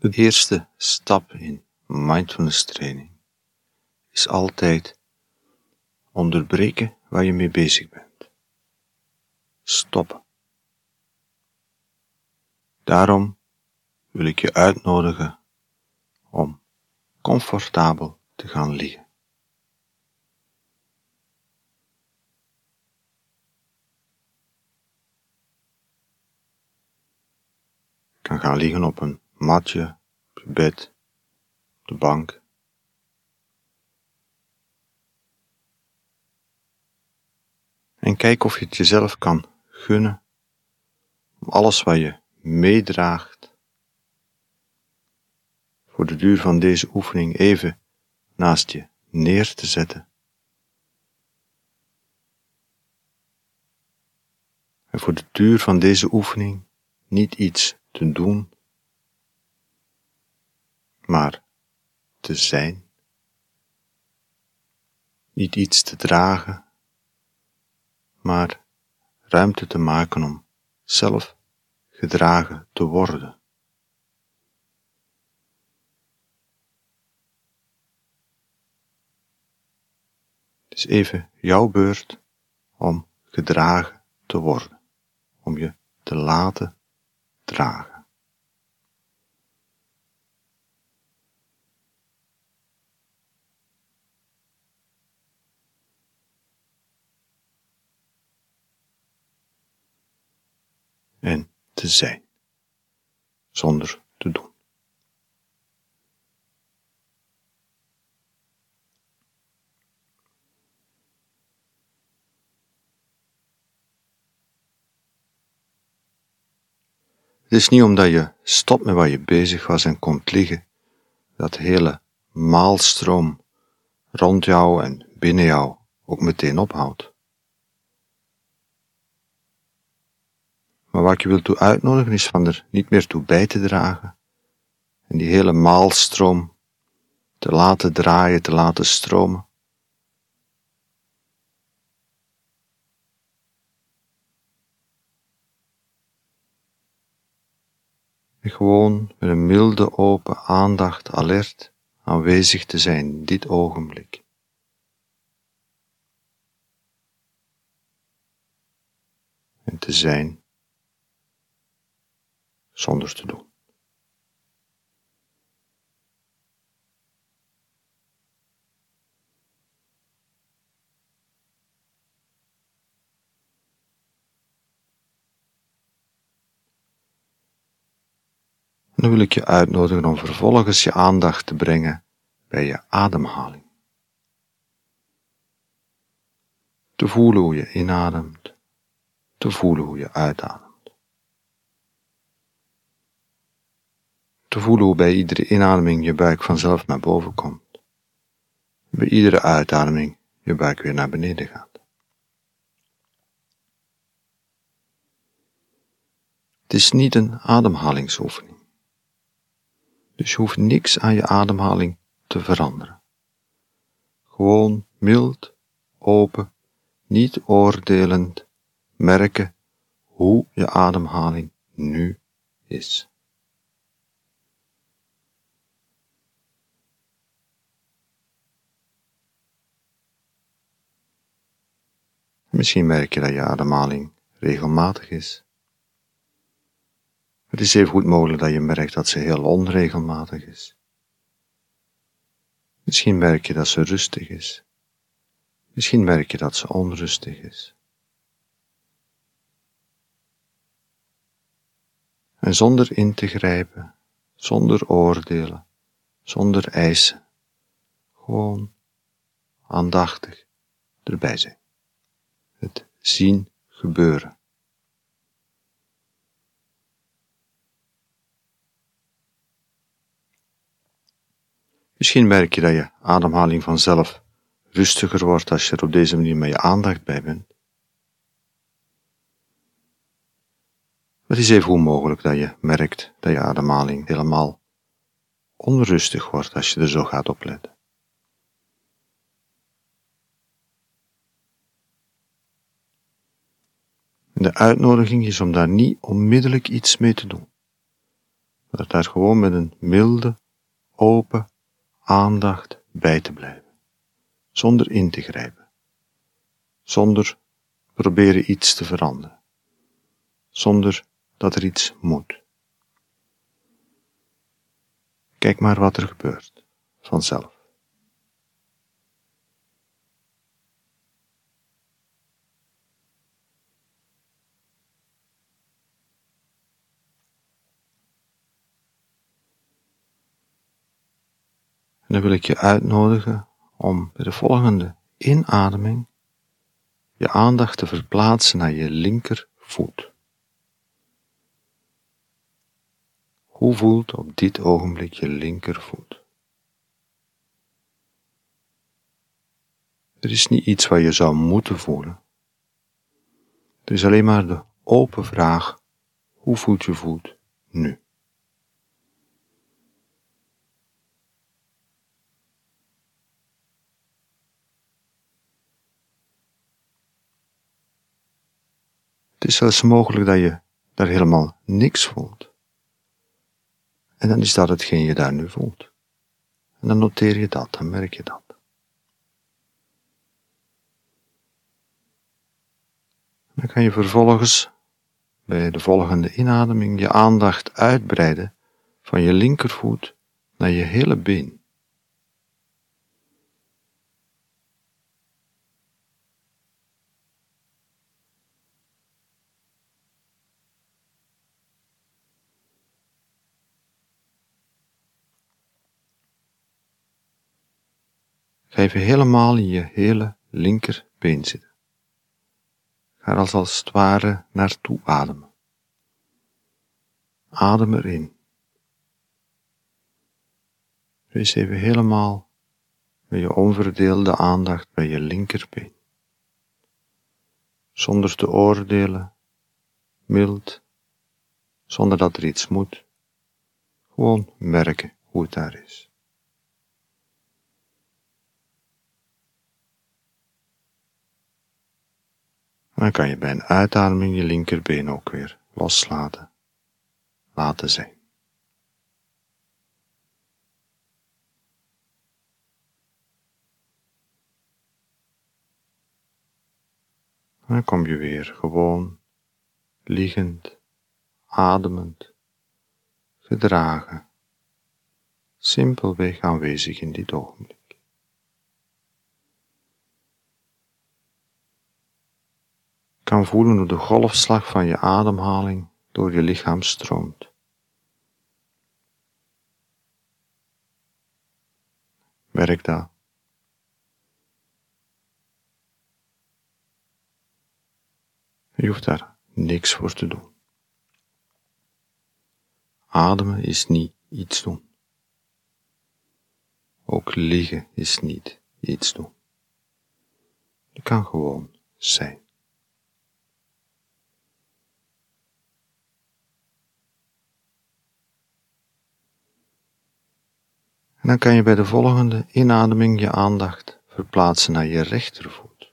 De eerste stap in mindfulness training is altijd onderbreken waar je mee bezig bent. Stoppen. Daarom wil ik je uitnodigen om comfortabel te gaan liggen. Kan gaan liggen op een matje, op je bed, de bank. En kijk of je het jezelf kan gunnen om alles wat je meedraagt voor de duur van deze oefening even naast je neer te zetten. En voor de duur van deze oefening niet iets te doen, maar te zijn. Niet iets te dragen, maar ruimte te maken om zelf gedragen te worden. Het is even jouw beurt om gedragen te worden, om je te laten dragen. Zijn, zonder te doen. Het is niet omdat je stopt met waar je bezig was en komt liggen, dat de hele maalstroom rond jou en binnen jou ook meteen ophoudt. Maar wat ik je wil toe uitnodigen is van er niet meer toe bij te dragen en die hele maalstroom te laten draaien, te laten stromen. En gewoon met een milde open aandacht alert aanwezig te zijn dit ogenblik. En te zijn zonder te doen. En dan wil ik je uitnodigen om vervolgens je aandacht te brengen bij je ademhaling. Te voelen hoe je inademt, te voelen hoe je uitademt. Te voelen hoe bij iedere inademing je buik vanzelf naar boven komt. Bij iedere uitademing je buik weer naar beneden gaat. Het is niet een ademhalingsoefening. Dus je hoeft niks aan je ademhaling te veranderen. Gewoon mild, open, niet oordelend merken hoe je ademhaling nu is. Misschien merk je dat je ademhaling regelmatig is. Het is even goed mogelijk dat je merkt dat ze heel onregelmatig is. Misschien merk je dat ze rustig is. Misschien merk je dat ze onrustig is. En zonder in te grijpen, zonder oordelen, zonder eisen, gewoon aandachtig erbij zijn. Het zien gebeuren. Misschien merk je dat je ademhaling vanzelf rustiger wordt als je er op deze manier met je aandacht bij bent. Het is even onmogelijk dat je merkt dat je ademhaling helemaal onrustig wordt als je er zo gaat opletten. De uitnodiging is om daar niet onmiddellijk iets mee te doen. maar daar gewoon met een milde, open aandacht bij te blijven, zonder in te grijpen, zonder proberen iets te veranderen, zonder dat er iets moet. Kijk maar wat er gebeurt, vanzelf. Dan wil ik je uitnodigen om bij de volgende inademing je aandacht te verplaatsen naar je linkervoet. Hoe voelt op dit ogenblik je linkervoet? Er is niet iets wat je zou moeten voelen. Er is alleen maar de open vraag: hoe voelt je voet nu? Is zelfs mogelijk dat je daar helemaal niks voelt. En dan is dat hetgeen je daar nu voelt. En dan noteer je dat, dan merk je dat. Dan kan je vervolgens bij de volgende inademing je aandacht uitbreiden van je linkervoet naar je hele been. Even helemaal in je hele linkerbeen zitten. Ga er als het ware naartoe ademen. Adem erin. Wees even helemaal met je onverdeelde aandacht bij je linkerbeen. Zonder te oordelen, mild, zonder dat er iets moet. Gewoon merken hoe het daar is. Dan kan je bij een uitademing je linkerbeen ook weer loslaten, laten zijn. Dan kom je weer gewoon liggend, ademend, gedragen, simpelweg aanwezig in dit ogenblik. Kan voelen hoe de golfslag van je ademhaling door je lichaam stroomt. Werk dat. Je hoeft daar niks voor te doen. Ademen is niet iets doen. Ook liggen is niet iets doen. Je kan gewoon zijn. En dan kan je bij de volgende inademing je aandacht verplaatsen naar je rechtervoet.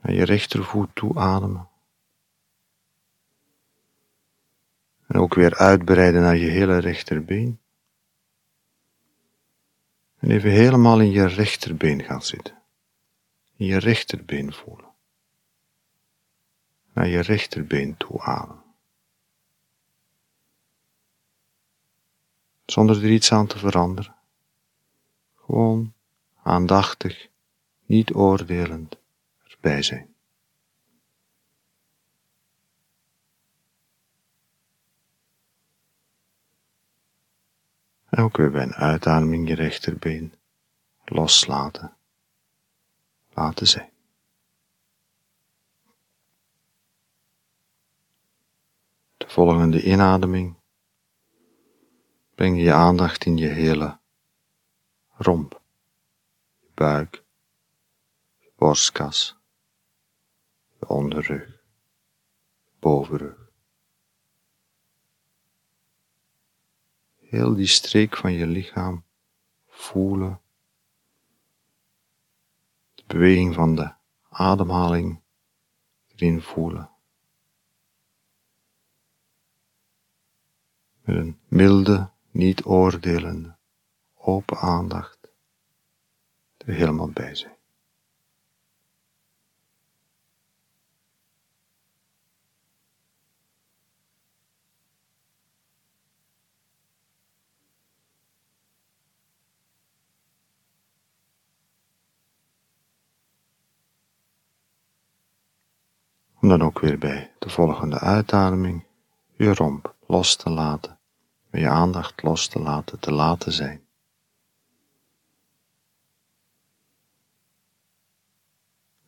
Naar je rechtervoet toe ademen. En ook weer uitbreiden naar je hele rechterbeen. En even helemaal in je rechterbeen gaan zitten. In je rechterbeen voelen. Naar je rechterbeen toe ademen. Zonder er iets aan te veranderen. Gewoon aandachtig, niet oordelend erbij zijn. En ook weer bij een uitademing je rechterbeen loslaten, laten zijn. De volgende inademing breng je aandacht in je hele romp, je buik, je borstkas, je onderrug, bovenrug. Heel die streek van je lichaam voelen, de beweging van de ademhaling erin voelen. Met een milde, niet oordelende, open aandacht er helemaal bij zijn. Om dan ook weer bij de volgende uitademing je romp los te laten, je aandacht los te laten, te laten zijn.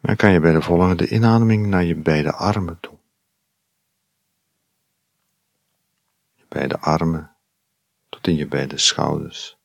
Dan kan je bij de volgende inademing naar je beide armen toe. Je beide armen tot in je beide schouders.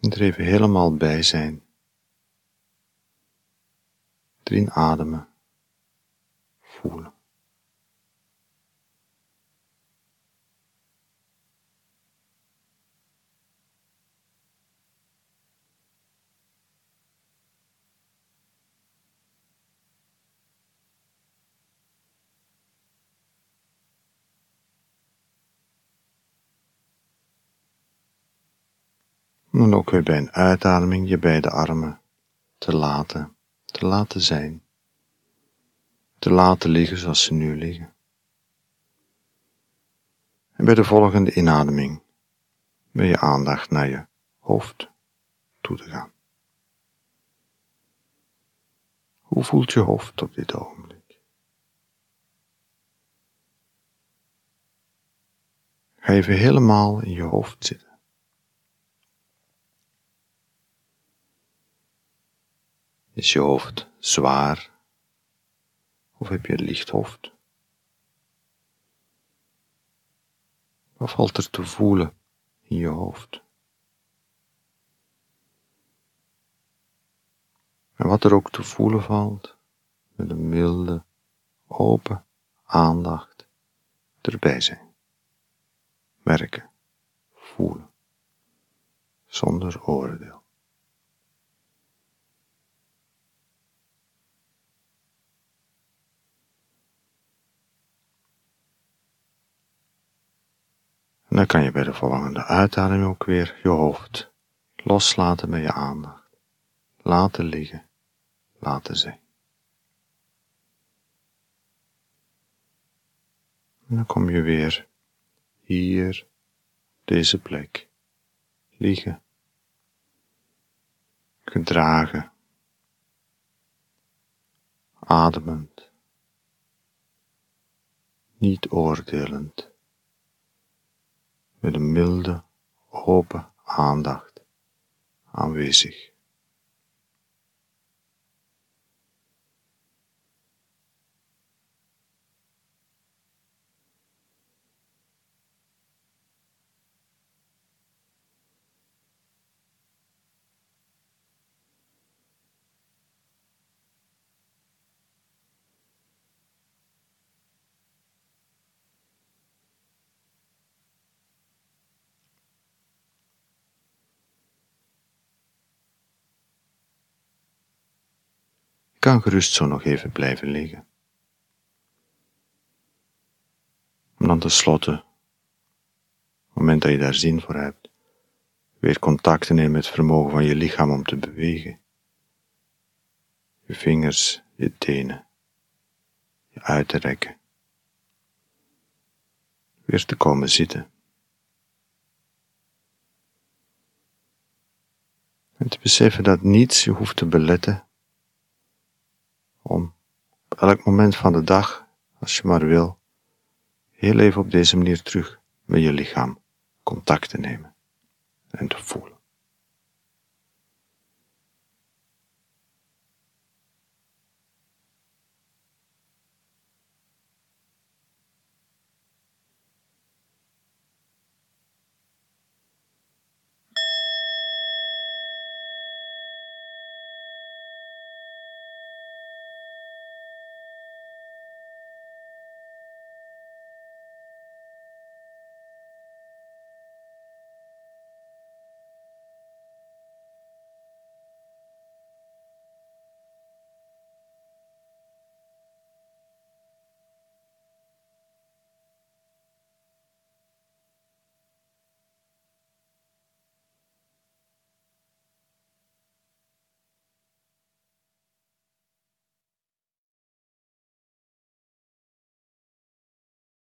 En er even helemaal bij zijn. Erin ademen, voelen. En dan ook weer bij een uitademing je beide armen te laten, te laten zijn. Te laten liggen zoals ze nu liggen. En bij de volgende inademing ben je aandacht naar je hoofd toe te gaan. Hoe voelt je hoofd op dit ogenblik? Ga even helemaal in je hoofd zitten. Is je hoofd zwaar? Of heb je een licht hoofd? Wat valt er te voelen in je hoofd? En wat er ook te voelen valt, met een milde, open aandacht erbij zijn. Merken, voelen, zonder oordeel. En dan kan je bij de volgende uitademing ook weer je hoofd loslaten met je aandacht. Laten liggen, laten zijn. En dan kom je weer hier, deze plek, liggen, gedragen, ademend, niet oordelend met een milde, open aandacht aanwezig. Kan gerust zo nog even blijven liggen. Om dan tenslotte, op het moment dat je daar zin voor hebt, weer contact te nemen met het vermogen van je lichaam om te bewegen. Je vingers, je tenen, je uit te rekken. Weer te komen zitten. En te beseffen dat niets je hoeft te beletten om op elk moment van de dag, als je maar wil, heel even op deze manier terug met je lichaam contact te nemen en te voelen.